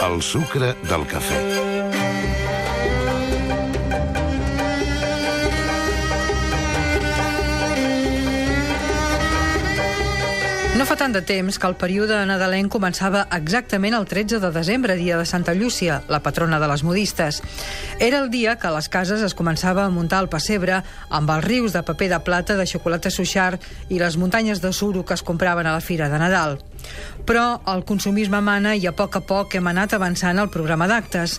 El sucre del cafè. No fa tant de temps que el període nadalenc començava exactament el 13 de desembre, dia de Santa Llúcia, la patrona de les modistes. Era el dia que a les cases es començava a muntar el pessebre amb els rius de paper de plata, de xocolata suixar i les muntanyes de suro que es compraven a la fira de Nadal. Però el consumisme mana i a poc a poc hem anat avançant el programa d'actes.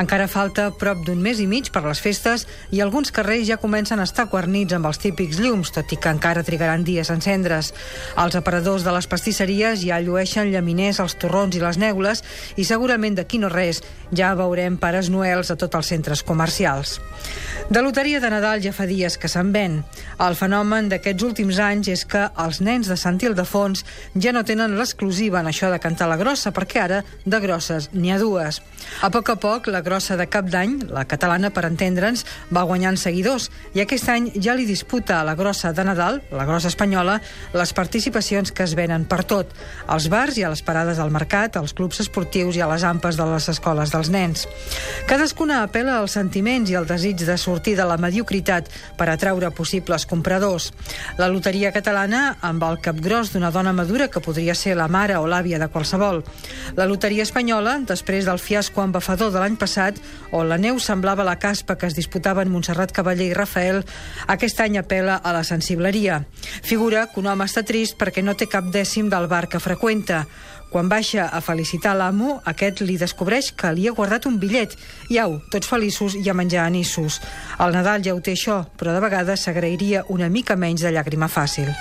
Encara falta prop d'un mes i mig per les festes i alguns carrers ja comencen a estar guarnits amb els típics llums, tot i que encara trigaran dies a encendre's. Els aparadors de les pastisseries ja llueixen llaminers als torrons i les neules i segurament d'aquí no res ja veurem pares noels a tots els centres comercials. De loteria de Nadal ja fa dies que se'n ven. El fenomen d'aquests últims anys és que els nens de Sant Ildefons ja no tenen l'exclusiva en això de cantar la grossa, perquè ara de grosses n'hi ha dues. A poc a poc, la grossa de cap d'any, la catalana per entendre'ns, va guanyant seguidors i aquest any ja li disputa a la grossa de Nadal, la grossa espanyola, les participacions que es venen per tot, als bars i a les parades al mercat, als clubs esportius i a les ampes de les escoles dels nens. Cadascuna apela als sentiments i al desig de sortir de la mediocritat per atraure possibles compradors. La loteria catalana, amb el capgròs d'una dona madura que podria ser la mare o l'àvia de qualsevol. La loteria espanyola, després del fiasco embafador de l'any passat, on la neu semblava la caspa que es disputaven Montserrat Cavaller i Rafael, aquest any apela a la sensibleria. Figura que un home està trist perquè no té cap dècim del bar que freqüenta. Quan baixa a felicitar l'amo, aquest li descobreix que li ha guardat un bitllet. I au, tots feliços i a menjar anissos. El Nadal ja ho té això, però de vegades s'agrairia una mica menys de llàgrima fàcil.